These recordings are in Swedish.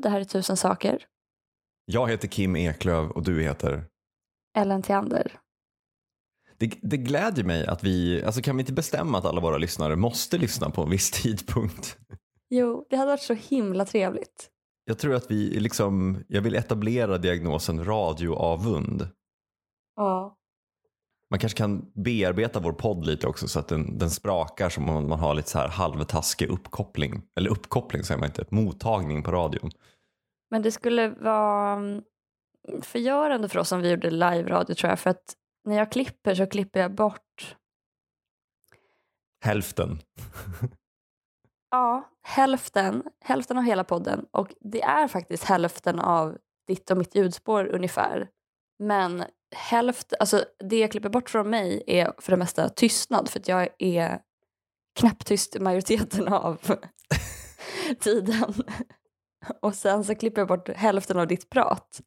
Det här är tusen saker. Jag heter Kim Eklöv och du heter? Ellen Theander. Det, det glädjer mig att vi, alltså kan vi inte bestämma att alla våra lyssnare måste lyssna på en viss tidpunkt? Jo, det hade varit så himla trevligt. Jag tror att vi liksom, jag vill etablera diagnosen radioavund. Ja. Man kanske kan bearbeta vår podd lite också så att den, den sprakar som om man har lite så här halvtaskig uppkoppling. Eller uppkoppling säger man inte, mottagning på radion. Men det skulle vara mm, förgörande för oss om vi gjorde live-radio tror jag. För att när jag klipper så klipper jag bort Hälften. ja, hälften, hälften av hela podden. Och det är faktiskt hälften av ditt och mitt ljudspår ungefär. Men hälft, alltså det jag klipper bort från mig är för det mesta tystnad för att jag är knäpptyst majoriteten av tiden. Och sen så klipper jag bort hälften av ditt prat.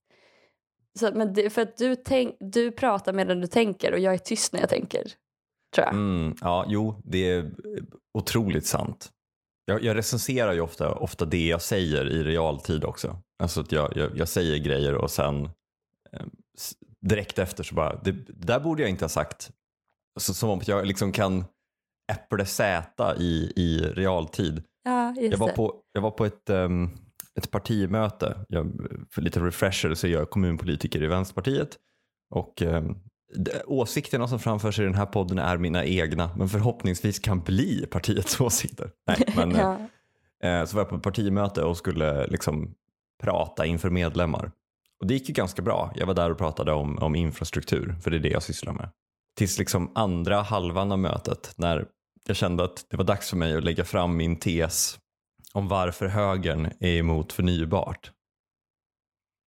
Så, men det, för att du, tänk, du pratar medan du tänker och jag är tyst när jag tänker. Tror jag. Mm, ja, jo, det är otroligt sant. Jag, jag recenserar ju ofta, ofta det jag säger i realtid också. Alltså att jag, jag, jag säger grejer och sen eh, direkt efter så bara, det, det, där borde jag inte ha sagt. Alltså, som om jag liksom kan äpplesäta i, i realtid. Ja, Jag var på, jag var på ett, um, ett partimöte, jag, för lite refresher så är jag kommunpolitiker i Vänsterpartiet. Och um, åsikterna som framförs i den här podden är mina egna, men förhoppningsvis kan bli partiets åsikter. Nej, men, ja. eh, så var jag på ett partimöte och skulle liksom prata inför medlemmar. Och det gick ju ganska bra. Jag var där och pratade om, om infrastruktur, för det är det jag sysslar med. Tills liksom andra halvan av mötet, när jag kände att det var dags för mig att lägga fram min tes om varför högern är emot förnybart.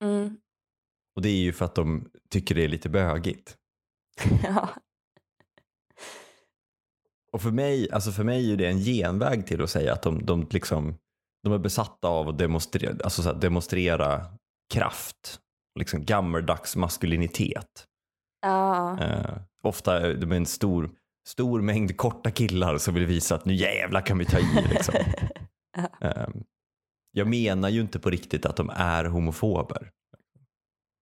Mm. Och det är ju för att de tycker det är lite bögigt. ja. Och för mig, alltså för mig är det en genväg till att säga att de, de, liksom, de är besatta av att demonstrera, alltså så här, demonstrera kraft. Liksom gammeldags maskulinitet. ja. Eh, ofta är de en stor, stor mängd korta killar som vill visa att nu jävlar kan vi ta i. Liksom. Eh, jag menar ju inte på riktigt att de är homofober.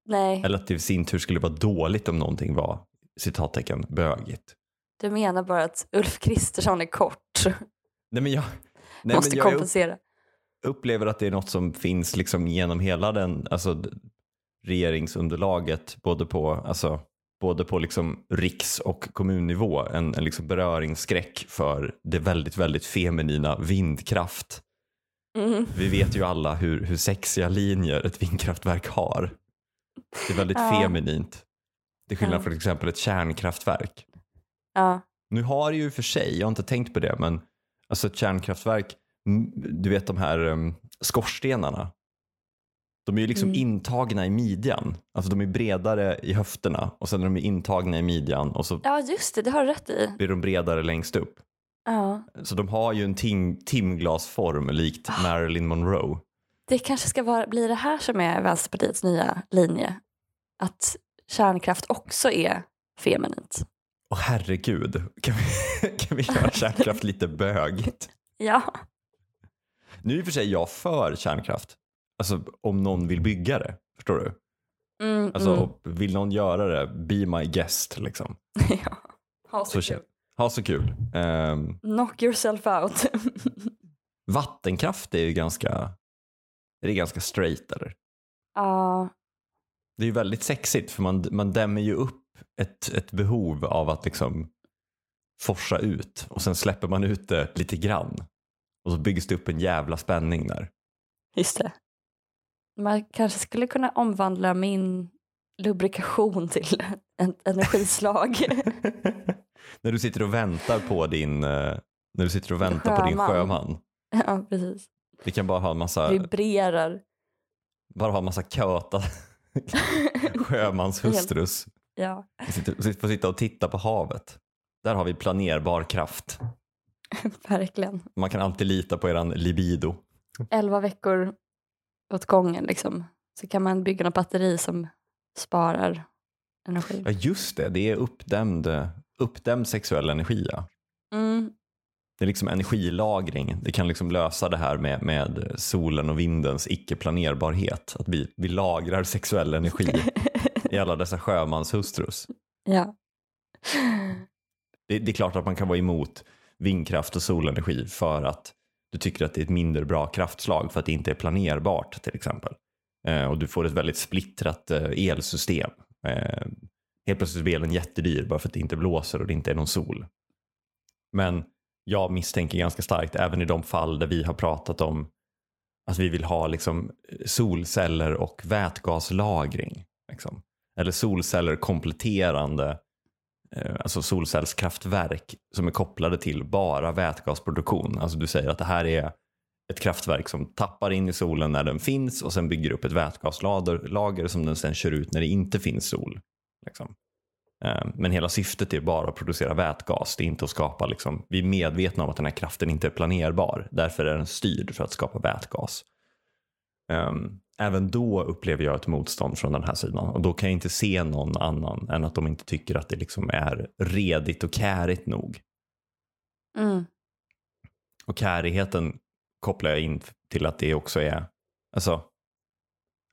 Nej, Eller att det i sin tur skulle vara dåligt om någonting var citattecken bögigt. du menar bara att Ulf Kristersson är kort. Nej, men jag, nej, Måste men jag kompensera. Upplever att det är något som finns liksom genom hela den, alltså, regeringsunderlaget, både på, alltså, både på liksom riks och kommunnivå, en, en liksom beröringsskräck för det väldigt, väldigt feminina vindkraft. Mm. Vi vet ju alla hur, hur sexiga linjer ett vindkraftverk har. Det är väldigt Ja. feminint. Det är skillnad Ja. från till exempel ett kärnkraftverk. Ja. Nu har det ju för sig, jag har inte tänkt på det, men alltså ett kärnkraftverk, du vet de här um, skorstenarna. De är ju liksom Mm. intagna i midjan. Alltså de är bredare i höfterna och sen är de intagna i midjan och så ja, just det, det har du rätt i. blir de bredare längst upp. Ja. Så de har ju en tim timglasform likt Ah. Marilyn Monroe. Det kanske ska vara, bli det här som är Vänsterpartiets nya linje. Att kärnkraft också är feminint. Åh herregud, kan vi, kan vi göra kärnkraft lite bögigt? Ja. Nu är för sig jag för kärnkraft. Alltså om någon vill bygga det, förstår du? Mm, Alltså mm. vill någon göra det, be my guest liksom. ja. Ha så Så kul. Ha så kul. Ehm, Knock yourself out. vattenkraft är ju ganska, är det ganska straight eller? Ja, Det är ju väldigt sexigt för man, man dämmer ju upp ett, ett behov av att liksom forsa ut och sen släpper man ut det lite grann. Och så byggs det upp en jävla spänning där. just det. Man kanske skulle kunna omvandla min lubrikation till ett energislag. när du sitter och väntar på din, eh, när du sitter och väntar på din Sjöman. sjöman. ja, precis. Vi kan bara ha en massa, Vibrerar. bara ha en massa köta sjömanshustrus. Ja, Sitter, sitter- får sitta och titta på havet. Där har vi planerbar kraft. verkligen. Man kan alltid lita på eran libido. Elva veckor åt gången liksom. Så kan man bygga något batteri som sparar energi. Ja just det, det är uppdämd, uppdämd sexuell energi ja. Mm. det är liksom energilagring. Det kan liksom lösa det här med, med solen och vindens icke-planerbarhet. Att vi, vi lagrar sexuell energi i alla dessa sjömanshustrus. Ja. Det, det, är klart att man kan vara emot vindkraft och solenergi för att du tycker att det är ett mindre bra kraftslag för att det inte är planerbart till exempel. Eh, och du får ett väldigt splittrat eh, elsystem. Eh, helt plötsligt blir elen jättedyr bara för att det inte blåser och det inte är någon sol. Men jag misstänker ganska starkt även i de fall där vi har pratat om att vi vill ha liksom solceller och vätgaslagring. Liksom. Eller solceller kompletterande eh, Eh, alltså solcellskraftverk som är kopplade till bara vätgasproduktion. Alltså du säger att det här är ett kraftverk som tappar in i solen när den finns och sen bygger upp ett vätgaslager som den sen kör ut när det inte finns sol. Liksom. Eh, men hela syftet är bara att producera vätgas. Det är inte att skapa, liksom, vi är medvetna om att den här kraften inte är planerbar. Därför är den styrd för att skapa vätgas. Ehm, även då upplever jag ett motstånd från den här sidan och då kan jag inte se någon annan än att de inte tycker att det liksom är redigt och kärigt nog. Mm. Och kärigheten kopplar jag in till att det också är, alltså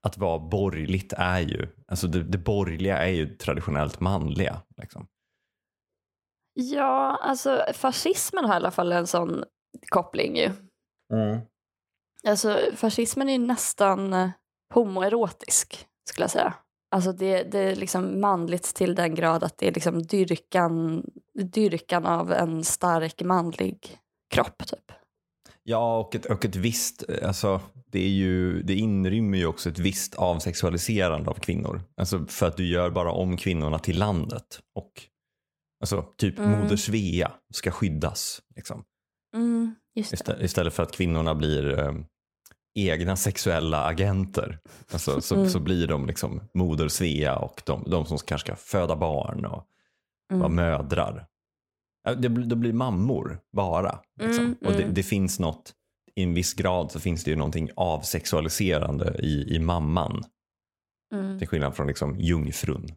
att vara borgerligt är ju, alltså det, det borgerliga är ju traditionellt manliga. Liksom. Ja, alltså fascismen har i alla fall en sån koppling ju. Mm. Alltså fascismen är nästan eh, homoerotisk skulle jag säga. Alltså det, det är liksom manligt till den grad att det är liksom dyrkan, dyrkan av en stark manlig kropp typ. Ja, och ett, och ett visst, alltså det, är ju, det inrymmer ju också ett visst avsexualiserande av kvinnor. Alltså för att du gör bara om kvinnorna till landet. Och alltså typ Mm. moder Svea ska skyddas. Liksom. Mm. Istä- Istället för att kvinnorna blir eh, egna sexuella agenter. Alltså, så, Mm. så blir de liksom moder Svea och de, de som kanske ska föda barn och vara Mm. mödrar. Ja, Det, blir- det blir mammor bara. Liksom. Mm, och det, mm. det finns något, i en viss grad så finns det ju någonting avsexualiserande i, i mamman. Mm. Till skillnad från liksom jungfrun.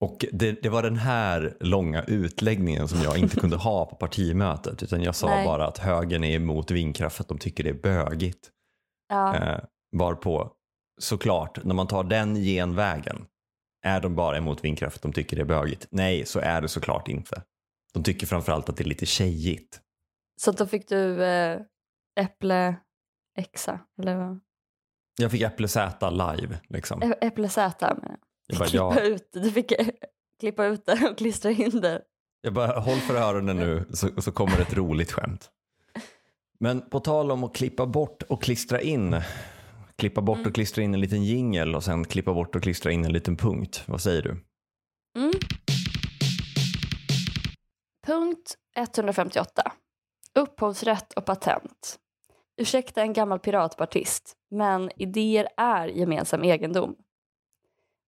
Och det, det var den här långa utläggningen som jag inte kunde ha på partimötet. Utan jag sa Nej. bara att högern är emot vindkraft för att de tycker det är bögigt. Ja. Eh, varpå, såklart, när man tar den genvägen, är de bara emot vindkraft för att de tycker det är bögigt? Nej, så är det såklart inte. De tycker framförallt att det är lite tjejigt. Så då fick du eh, äpple exa, eller vad? Jag fick äpple Z live. Liksom. Ä- Äpple Z menar Jag bara, ja, ut, du fick klippa ut det och klistra in det. jag bara håll för öronen nu så, så kommer ett roligt skämt. Men på tal om att klippa bort och klistra in. Klippa bort Mm. och klistra in en liten jingel och sen klippa bort och klistra in en liten punkt. Vad säger du? Mm. Punkt 158. Upphovsrätt och patent. Ursäkta en gammal piratpartist, men idéer är gemensam egendom.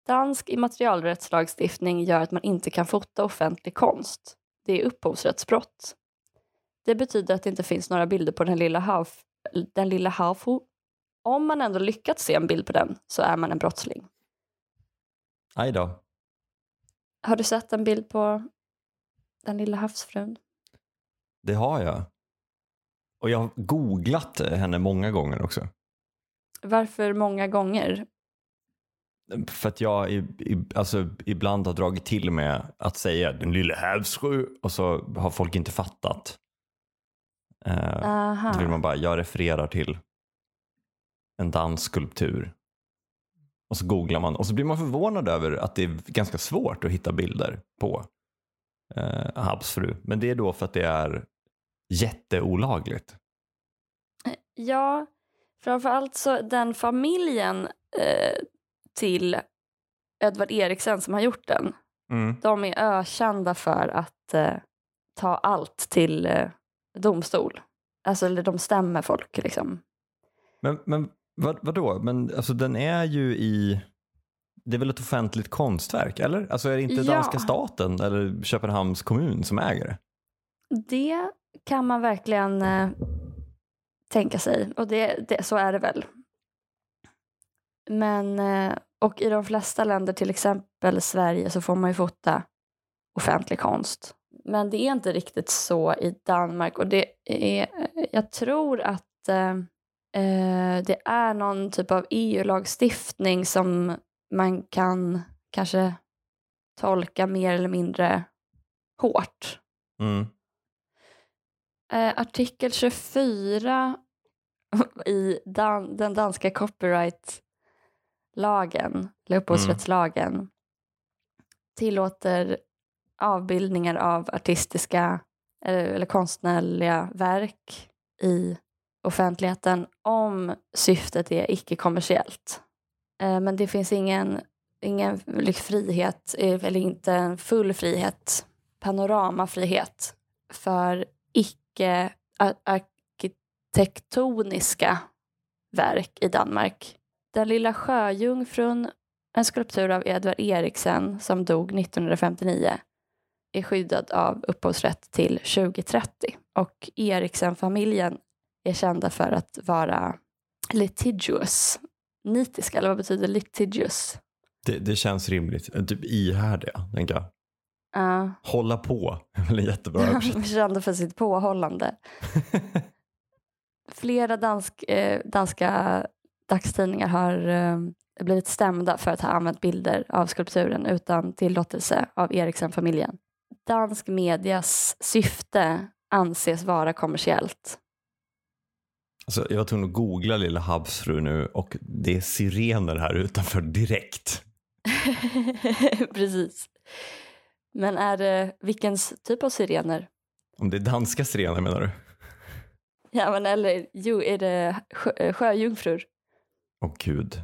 Dansk immaterialrättslagstiftning gör att man inte kan fota offentlig konst. Det är upphovsrättsbrott. Det betyder att det inte finns några bilder på den lilla hav, den lilla havfo. Om man ändå lyckats se en bild på den så är man en brottsling. Aj då. Har du sett en bild på den lilla havsfrun? Det har jag. Och jag har googlat henne många gånger också. Varför många gånger? För att jag i, i, alltså, ibland har dragit till med att säga den lilla havsfru och så har folk inte fattat. Aha. då vill man bara, jag refererar till en dansskulptur. Och så googlar man och så blir man förvånad över att det är ganska svårt att hitta bilder på uh, havsfru. Men det är då för att det är jätteolagligt. Ja, framförallt så den familjen eh, till Edvard Eriksen som har gjort den, Mm. de är ökända för att eh, ta allt till eh, domstol. Alltså de stämmer folk liksom. Men, men vad, vadå? Men alltså den är ju i... Det är väl ett offentligt konstverk, eller? Alltså är det inte Ja. danska staten eller Köpenhamns kommun som äger det? Det kan man verkligen eh, tänka sig och det, det, så är det väl. Men, eh, och i de flesta länder, till exempel Sverige, så får man ju fota offentlig konst. Men det är inte riktigt så i Danmark. Och det är, jag tror att eh, eh det är någon typ av EU-lagstiftning som man kan kanske tolka mer eller mindre hårt. Mm. Eh, artikel 24 i dan den danska copyright-lagen, eller upphovsrättslagen, mm. tillåter avbildningar av artistiska eller, eller konstnärliga verk i offentligheten om syftet är icke-kommersiellt. Eh, men det finns ingen, ingen liksom, frihet, eh, eller inte en full frihet, panoramafrihet för icke arkitektoniska verk i Danmark. Den lilla sjöjungfrun, en skulptur av Edvard Eriksen som dog 1959, är skyddad av upphovsrätt till 2030. Och Eriksen-familjen är kända för att vara litigious. Nitiska, eller vad betyder litigious? Det, det känns rimligt. Typ ihärdiga, tänker jag. Uh. Hålla på, är jättebra översättning. Kända för sitt påhållande. Flera dansk, eh, danska dagstidningar har eh, blivit stämda för att ha använt bilder av skulpturen utan tillåtelse av Eriksen-familjen. Dansk medias syfte anses vara kommersiellt. Alltså, jag var tvungen att googla lilla Habsfru nu och det är sirener här utanför direkt. Precis. Men är det vilken typ av sirener? Om det är danska sirener menar du? Ja, men eller jo, är det sjö, eh, sjöjungfrur? Åh gud.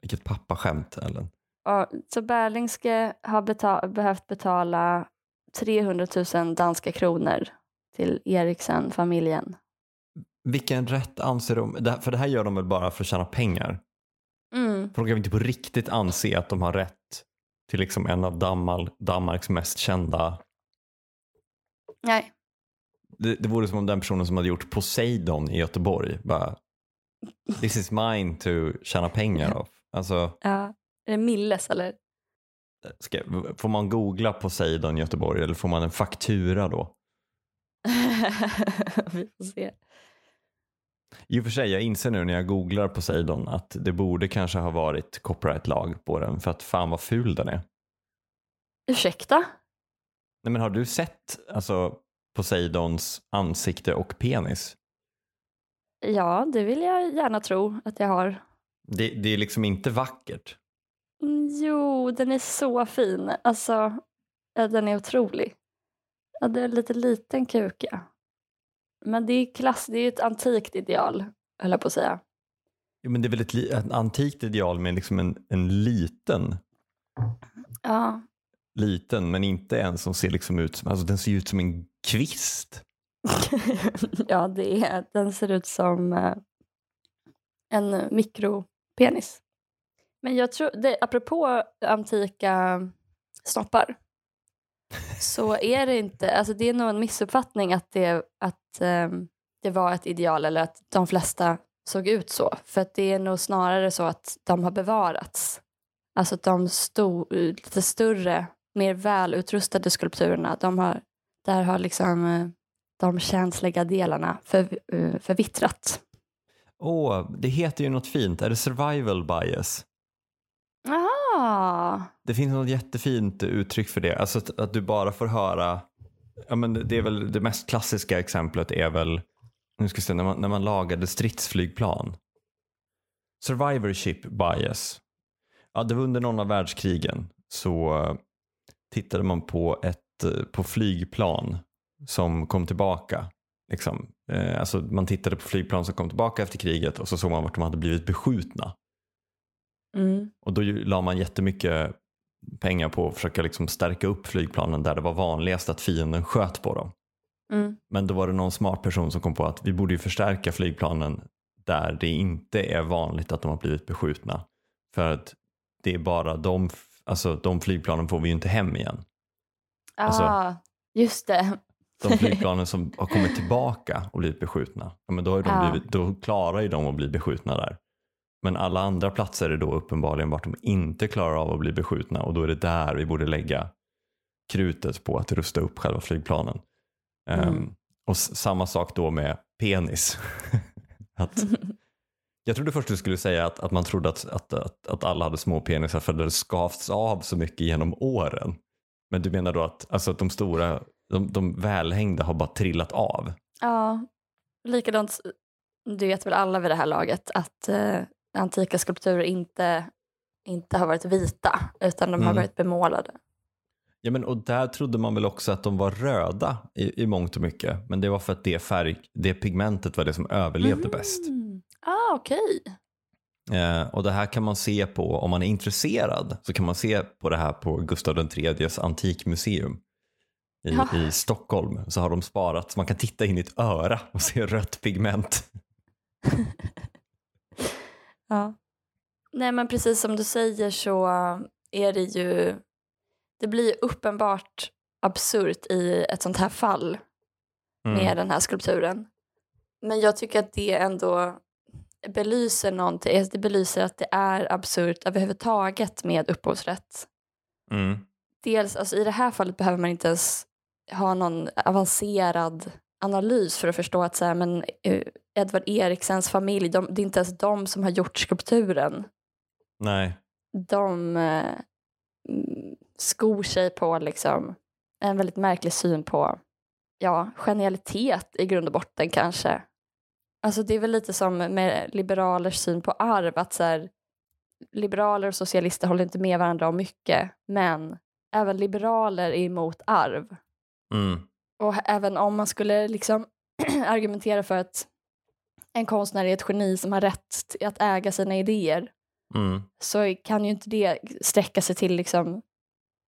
Vilket pappaskämt, Ellen. Ja, så Berlingske har betal behövt betala 300 000 danska kronor till Eriksen-familjen. Vilken rätt anser de? För det här gör de väl bara för att tjäna pengar? Mm. För de kan inte på riktigt anse att de har rätt till liksom en av Danmark, Danmarks mest kända. Nej. Det, det vore som om den personen som hade gjort Poseidon i Göteborg bara This is mine to tjäna pengar av. Alltså, ja. Är det Milles eller? Ska, får man googla Poseidon Göteborg eller får man en faktura då? Vi får se. I och för sig, jag inser nu när jag googlar Poseidon att det borde kanske ha varit copyright-lag på den för att fan vad ful den är. Ursäkta? Nej men har du sett alltså, Poseidons ansikte och penis? Ja, det vill jag gärna tro att jag har. Det, det är liksom inte vackert. Mm, jo, den är så fin. Alltså, ja, den är otrolig. Ja, det är en lite liten kuk, ja. Men det är, klass, det är ett antikt ideal, höll jag på att säga. Jo, men det är väl ett, ett antikt ideal med liksom en, en liten. Ja. Liten, men inte en som ser liksom ut som, alltså den ser ut som en kvist. ja, det är, den ser ut som eh, en mikropenis. Men jag tror, det, apropå antika snoppar, så är det inte, alltså det är nog en missuppfattning att det, att, um, det var ett ideal eller att de flesta såg ut så. För att det är nog snarare så att de har bevarats. Alltså att de sto, lite större, mer välutrustade skulpturerna, de har, där har liksom eh, de känsliga delarna för, eh, förvittrat. Åh, oh, det heter ju något fint. Är det survival bias? Aha. Det finns något jättefint uttryck för det. Alltså att, att, du bara får höra, ja men det är väl det mest klassiska exemplet är väl, nu ska jag se, när man, när man lagade stridsflygplan. Survivorship bias. Ja, det var under någon av världskrigen så eh, tittade man på ett eh, på flygplan som kom tillbaka. Liksom. Eh, alltså man tittade på flygplan som kom tillbaka efter kriget och så såg man vart de hade blivit beskjutna. Mm. Och då la man jättemycket pengar på att försöka liksom stärka upp flygplanen där det var vanligast att fienden sköt på dem. Mm. Men då var det någon smart person som kom på att vi borde ju förstärka flygplanen där det inte är vanligt att de har blivit beskjutna. För att det är bara de, alltså de flygplanen får vi ju inte hem igen. Ah, alltså, just det. De flygplanen som har kommit tillbaka och blivit beskjutna, ja, men då, har de ah. blivit, då klarar ju de att bli beskjutna där. Men alla andra platser är då uppenbarligen vart de inte klarar av att bli beskjutna och då är det där vi borde lägga krutet på att rusta upp själva flygplanen. Mm. Um, och samma sak då med penis. att, jag trodde först du skulle säga att, att man trodde att, att, att, att alla hade små penisar för att det skavts av så mycket genom åren. Men du menar då att, alltså att de stora, de, de välhängda har bara trillat av? Ja, likadant, det vet väl alla vid det här laget, att eh, antika skulpturer inte, inte har varit vita, utan de har Mm. varit bemålade. Ja, men och där trodde man väl också att de var röda i, i mångt och mycket. Men det var för att det, färg, det pigmentet var det som överlevde bäst. Mm. Ah, okej. Eh, och det här kan man se på, om man är intresserad, så kan man se på det här på Gustav IIIs antikmuseum i, Ja. i Stockholm. Så har de sparat, så man kan titta in i ett öra och se rött pigment. Ja. Nej men precis som du säger så är det ju, det blir uppenbart absurt i ett sånt här fall Mm. med den här skulpturen. Men jag tycker att det ändå belyser någonting, alltså det belyser att det är absurt överhuvudtaget med upphovsrätt. Mm. Dels, alltså i det här fallet behöver man inte ens ha någon avancerad analys för att förstå att så här, men, eh, Edvard Eriksens familj, de, det är inte ens de som har gjort skulpturen. Nej. De eh, skor sig på liksom, en väldigt märklig syn på ja, genialitet i grund och botten kanske. Alltså det är väl lite som med liberalers syn på arv, att så här, liberaler och socialister håller inte med varandra om mycket, men även liberaler är emot arv. Mm. Och även om man skulle liksom argumentera för att en konstnär är ett geni som har rätt att äga sina idéer Mm. så kan ju inte det sträcka sig till liksom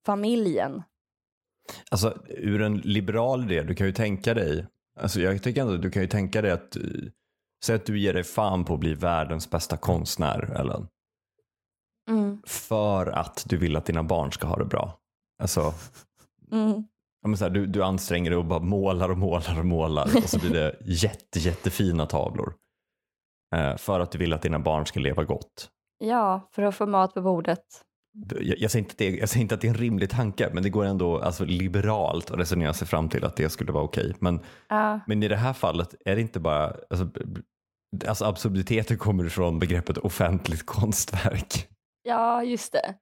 familjen. Alltså ur en liberal idé, du kan ju tänka dig, alltså jag tycker ändå du kan ju tänka dig att, eh, säg att du ger dig fan på att bli världens bästa konstnär Ellen. Mm. För att du vill att dina barn ska ha det bra. Alltså, Mm. Ja, men så här, du, du anstränger dig och bara målar och målar och målar och så blir det jätte, jättefina tavlor. Eh, för att du vill att dina barn ska leva gott. Ja, för att få mat på bordet. Jag, jag, säger inte att det, jag säger inte att det är en rimlig tanke, men det går ändå alltså, liberalt att resonera sig fram till att det skulle vara okej. Men Ja, Men i det här fallet är det inte bara, alltså, alltså absurditeten kommer ifrån begreppet offentligt konstverk. ja just det.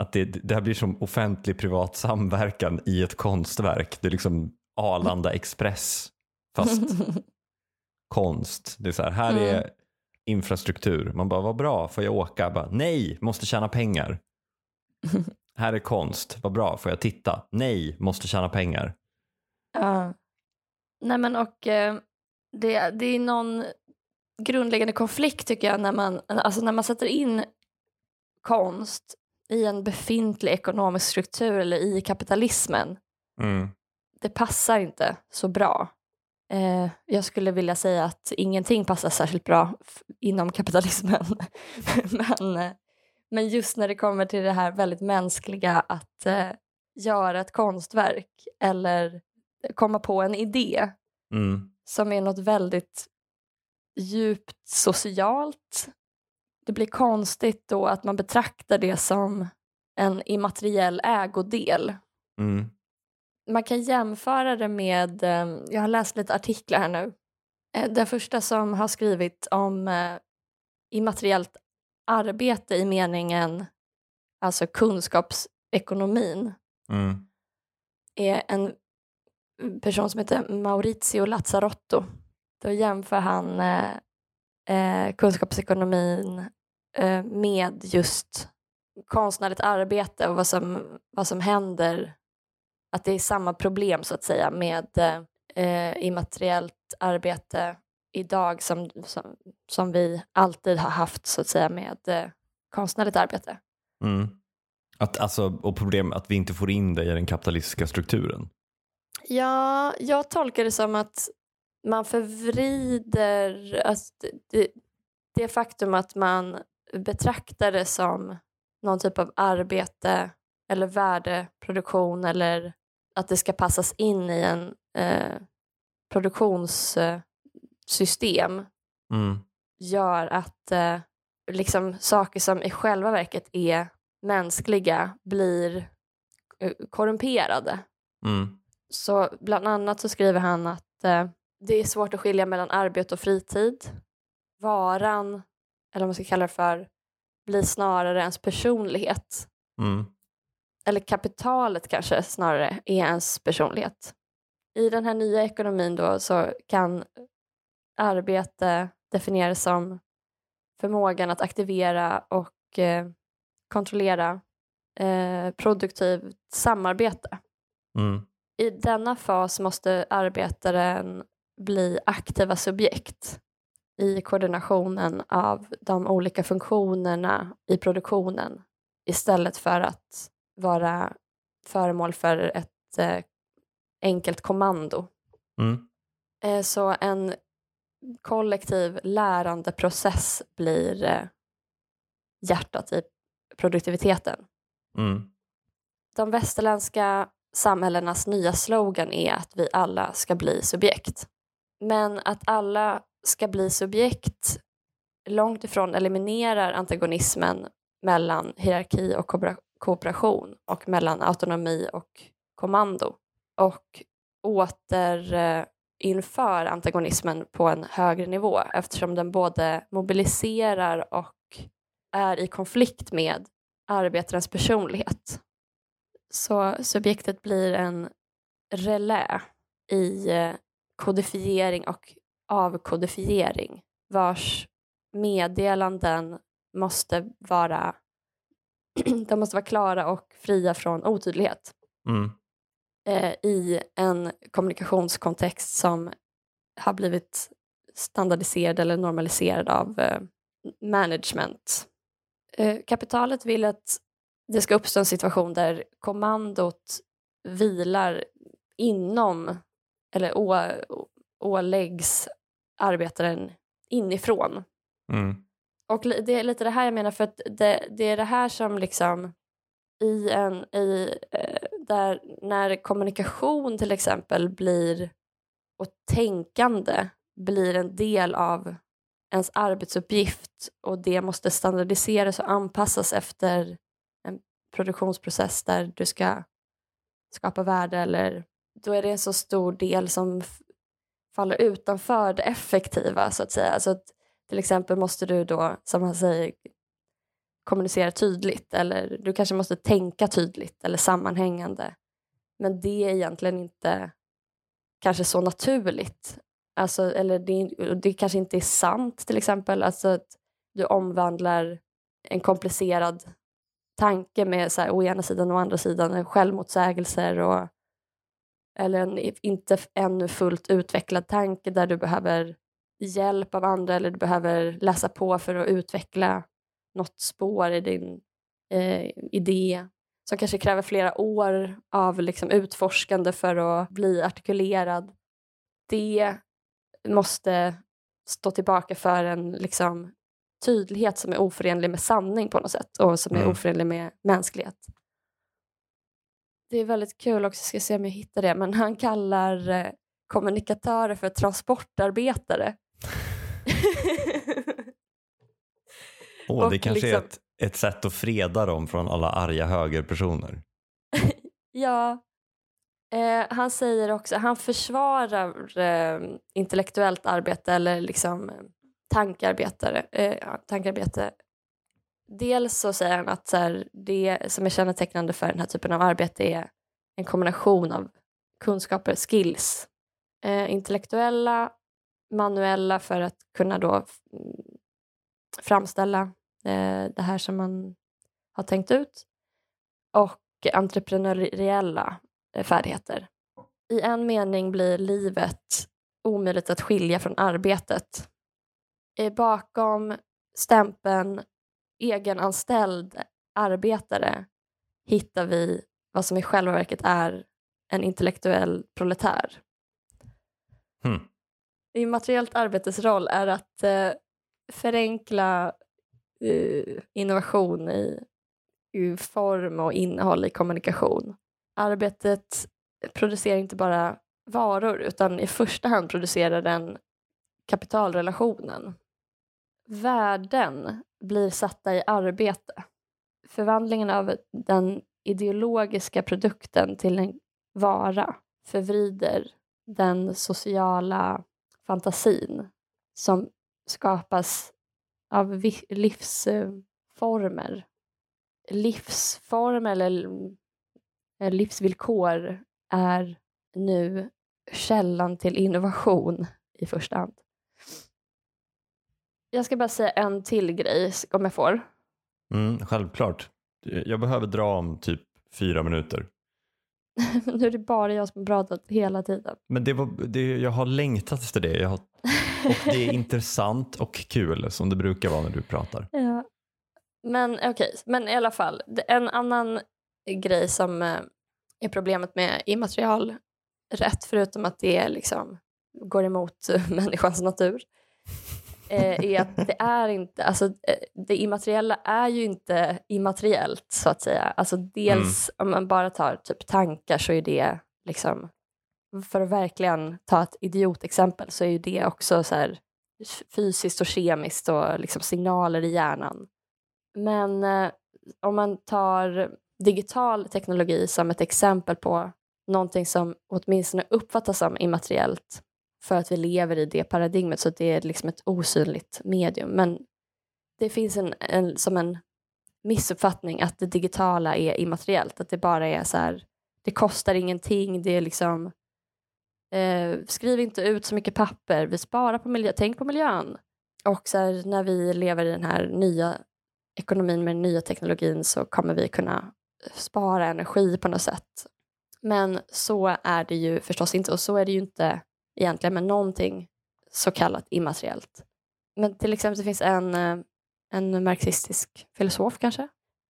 Att det, det här blir som offentlig privat samverkan i ett konstverk. Det är liksom Arlanda Express fast konst. Det är så här, här är Mm. infrastruktur. Man bara, vad bra, får jag åka? Bara, Nej, måste tjäna pengar. här är konst, vad bra, får jag titta? Nej, måste tjäna pengar. Ja. Nej men och eh, det, det är någon grundläggande konflikt tycker jag när man, alltså när man sätter in konst i en befintlig ekonomisk struktur eller i kapitalismen. Mm. Det passar inte så bra. Eh, jag skulle vilja säga att ingenting passar särskilt bra inom kapitalismen. men, eh, men just när det kommer till det här väldigt mänskliga att eh, göra ett konstverk eller komma på en idé Mm. som är något väldigt djupt socialt. Det blir konstigt då att man betraktar det som en immateriell ägodel. Mm. Man kan jämföra det med, eh, jag har läst lite artiklar här nu. Eh, Den första som har skrivit om eh, immateriellt arbete i meningen, alltså kunskapsekonomin, Mm. är en person som heter Maurizio Lazzarotto. Då jämför han eh, kunskapsekonomin eh, med just konstnärligt arbete och vad som, vad som händer. Att det är samma problem så att säga med eh, immateriellt arbete idag som, som, som vi alltid har haft så att säga med eh, konstnärligt arbete. Mm. Att, alltså, och problem att vi inte får in det i den kapitalistiska strukturen. Ja, jag tolkar det som att man förvrider alltså det, det faktum att man betraktar det som någon typ av arbete eller värdeproduktion eller att det ska passas in i en eh, produktionssystem Mm. gör att eh, liksom saker som i själva verket är mänskliga blir eh, korrumperade. Mm. Så bland annat så skriver han att eh, det är svårt att skilja mellan arbete och fritid. Varan, eller vad man ska kalla det för, blir snarare ens personlighet. Mm. Eller kapitalet kanske snarare är ens personlighet. I den här nya ekonomin då så kan arbete definieras som förmågan att aktivera och eh, kontrollera eh, produktivt samarbete. Mm. I denna fas måste arbetaren bli aktiva subjekt i koordinationen av de olika funktionerna i produktionen istället för att vara föremål för ett eh, enkelt kommando. Mm. Eh, så en kollektiv lärandeprocess blir eh, hjärtat i produktiviteten. Mm. De västerländska samhällenas nya slogan är att vi alla ska bli subjekt. Men att alla ska bli subjekt långt ifrån eliminerar antagonismen mellan hierarki och kooperation och mellan autonomi och kommando och återinför eh, antagonismen på en högre nivå eftersom den både mobiliserar och är i konflikt med arbetarens personlighet. Så subjektet blir en relä i eh, kodifiering och avkodifiering vars meddelanden måste vara, de måste vara klara och fria från otydlighet Mm. eh, i en kommunikationskontext som har blivit standardiserad eller normaliserad av eh, management. Eh, kapitalet vill att det ska uppstå en situation där kommandot vilar inom eller å, åläggs arbetaren inifrån. Mm. Och det är lite det här jag menar, för att det, det är det här som liksom i en, i, eh, där när kommunikation till exempel blir och tänkande blir en del av ens arbetsuppgift och det måste standardiseras och anpassas efter en produktionsprocess där du ska skapa värde eller då är det en så stor del som faller utanför det effektiva så att säga. Så att till exempel måste du då, som han säger, kommunicera tydligt eller du kanske måste tänka tydligt eller sammanhängande. Men det är egentligen inte kanske så naturligt. Alltså, eller det, det kanske inte är sant till exempel. Alltså att du omvandlar en komplicerad tanke med så här, å ena sidan och å andra sidan självmotsägelser och eller en inte ännu fullt utvecklad tanke där du behöver hjälp av andra eller du behöver läsa på för att utveckla något spår i din eh, idé som kanske kräver flera år av liksom, utforskande för att bli artikulerad. Det måste stå tillbaka för en liksom, tydlighet som är oförenlig med sanning på något sätt och som är Mm. oförenlig med mänsklighet. Det är väldigt kul också, ska se om jag hittar det, men han kallar eh, kommunikatörer för transportarbetare. Åh, det Och kanske är liksom- ett, ett sätt att freda dem från alla arga högerpersoner. Ja. Eh, han säger också, han försvarar eh, intellektuellt arbete eller liksom eh, tankearbetare, eh, ja, tankearbete. Dels så säger han att så här, det som är kännetecknande för den här typen av arbete är en kombination av kunskaper, skills, eh, intellektuella, manuella för att kunna då mm, framställa eh, det här som man har tänkt ut och entreprenöriella eh, färdigheter. I en mening blir livet omöjligt att skilja från arbetet. Eh, bakom stämpeln egenanställd arbetare hittar vi vad som i själva verket är en intellektuell proletär. Hmm. Immateriellt arbetes roll är att eh, förenkla eh, innovation i, i form och innehåll i kommunikation. Arbetet producerar inte bara varor utan i första hand producerar den kapitalrelationen. Värden blir satta i arbete. Förvandlingen av den ideologiska produkten till en vara förvrider den sociala fantasin som skapas av livsformer. Livsformer eller eh, livsvillkor är nu källan till innovation i första hand. Jag ska bara säga en till grej om jag får. Mm, självklart. Jag behöver dra om typ fyra minuter. nu är det bara jag som pratat hela tiden. Men det var, det, jag har längtat efter det. Har, och det är intressant och kul som det brukar vara när du pratar. Ja. Men okej, okay. men i alla fall. En annan grej som eh, är problemet med immaterial rätt, förutom att det liksom går emot människans natur, eh, är att det är inte, alltså eh, det immateriella är ju inte immateriellt så att säga. Alltså dels mm. om man bara tar typ tankar så är det liksom, för att verkligen ta ett idiotexempel så är ju det också så här fysiskt och kemiskt och liksom signaler i hjärnan. Men eh, om man tar digital teknologi som ett exempel på någonting som åtminstone uppfattas som immateriellt för att vi lever i det paradigmet så det är liksom ett osynligt medium. Men det finns en, en, som en missuppfattning att det digitala är immateriellt, att det bara är så här, det kostar ingenting, det är liksom eh, skriv inte ut så mycket papper, vi sparar på miljön, tänk på miljön. Och så här, när vi lever i den här nya ekonomin med den nya teknologin så kommer vi kunna spara energi på något sätt. Men så är det ju förstås inte och så är det ju inte egentligen men någonting så kallat immateriellt. Men till exempel det finns en, eh, en marxistisk filosof kanske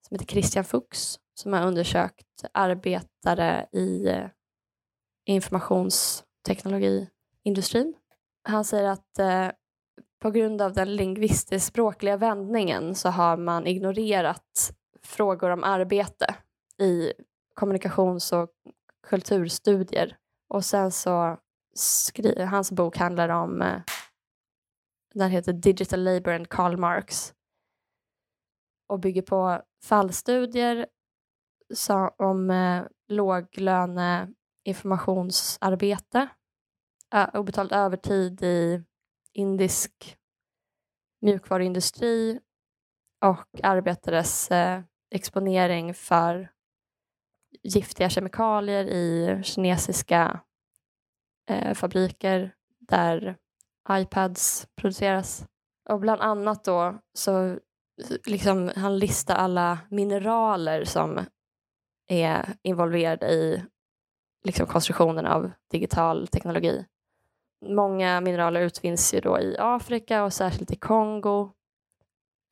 som heter Christian Fuchs som har undersökt arbetare i eh, informationsteknologiindustrin. Han säger att eh, på grund av den lingvistiskt språkliga vändningen så har man ignorerat frågor om arbete i kommunikations och kulturstudier. Och sen så skri- hans bok handlar om, eh, den heter Digital Labour and Karl Marx. Och bygger på fallstudier så, om eh, låglöne informationsarbete, obetald övertid i indisk mjukvaruindustri och arbetares eh, exponering för giftiga kemikalier i kinesiska eh, fabriker där iPads produceras. Och bland annat då så liksom han listar alla mineraler som är involverade i liksom konstruktionen av digital teknologi. Många mineraler utvinns ju då i Afrika och särskilt i Kongo.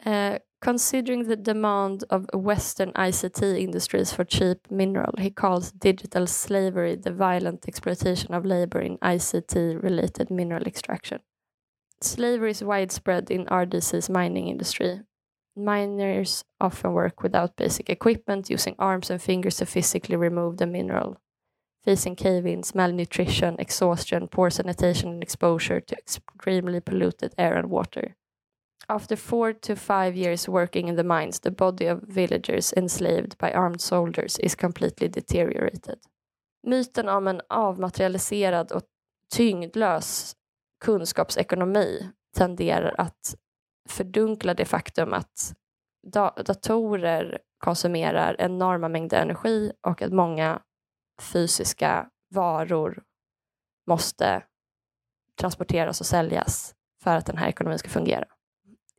Eh, Considering the demand of Western ICT industries for cheap mineral, he calls digital slavery the violent exploitation of labor in ICT related mineral extraction. Slavery is widespread in RDC's mining industry. Miners often work without basic equipment, using arms and fingers to physically remove the mineral, facing cave ins, malnutrition, exhaustion, poor sanitation, and exposure to extremely polluted air and water. After four to five years working in the mines, the body of villagers enslaved by armed soldiers is completely deteriorated. Myten om en avmaterialiserad och tyngdlös kunskapsekonomi tenderar att fördunkla det faktum att datorer konsumerar enorma mängder energi och att många fysiska varor måste transporteras och säljas för att den här ekonomin ska fungera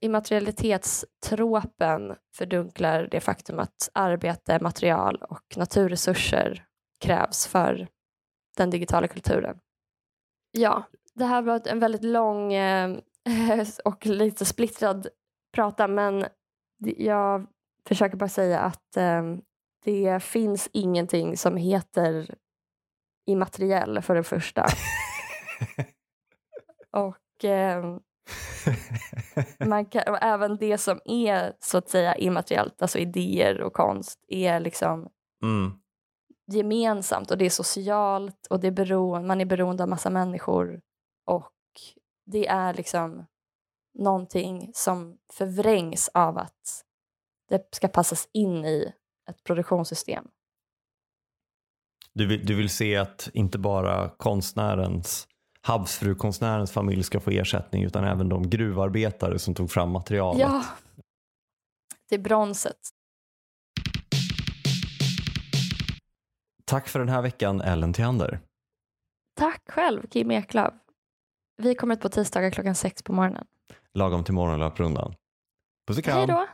immaterialitetstropen fördunklar det faktum att arbete, material och naturresurser krävs för den digitala kulturen. Ja, det här var en väldigt lång eh, och lite splittrad prata men jag försöker bara säga att eh, det finns ingenting som heter immateriell för det första. och eh, man kan, och även det som är så att säga immateriellt, alltså idéer och konst, är liksom mm. gemensamt och det är socialt och det är beroende, man är beroende av massa människor och det är liksom någonting som förvrängs av att det ska passas in i ett produktionssystem. Du vill, du vill se att inte bara konstnärens, havsfrukonstnärens familj ska få ersättning utan även de gruvarbetare som tog fram materialet. Ja, det är bronset. Tack för den här veckan Ellen Theander. Tack själv Kim Eklöf. Vi kommer ut på tisdagar klockan sex på morgonen. Lagom till morgonlöprundan. Puss och kram. Hej då.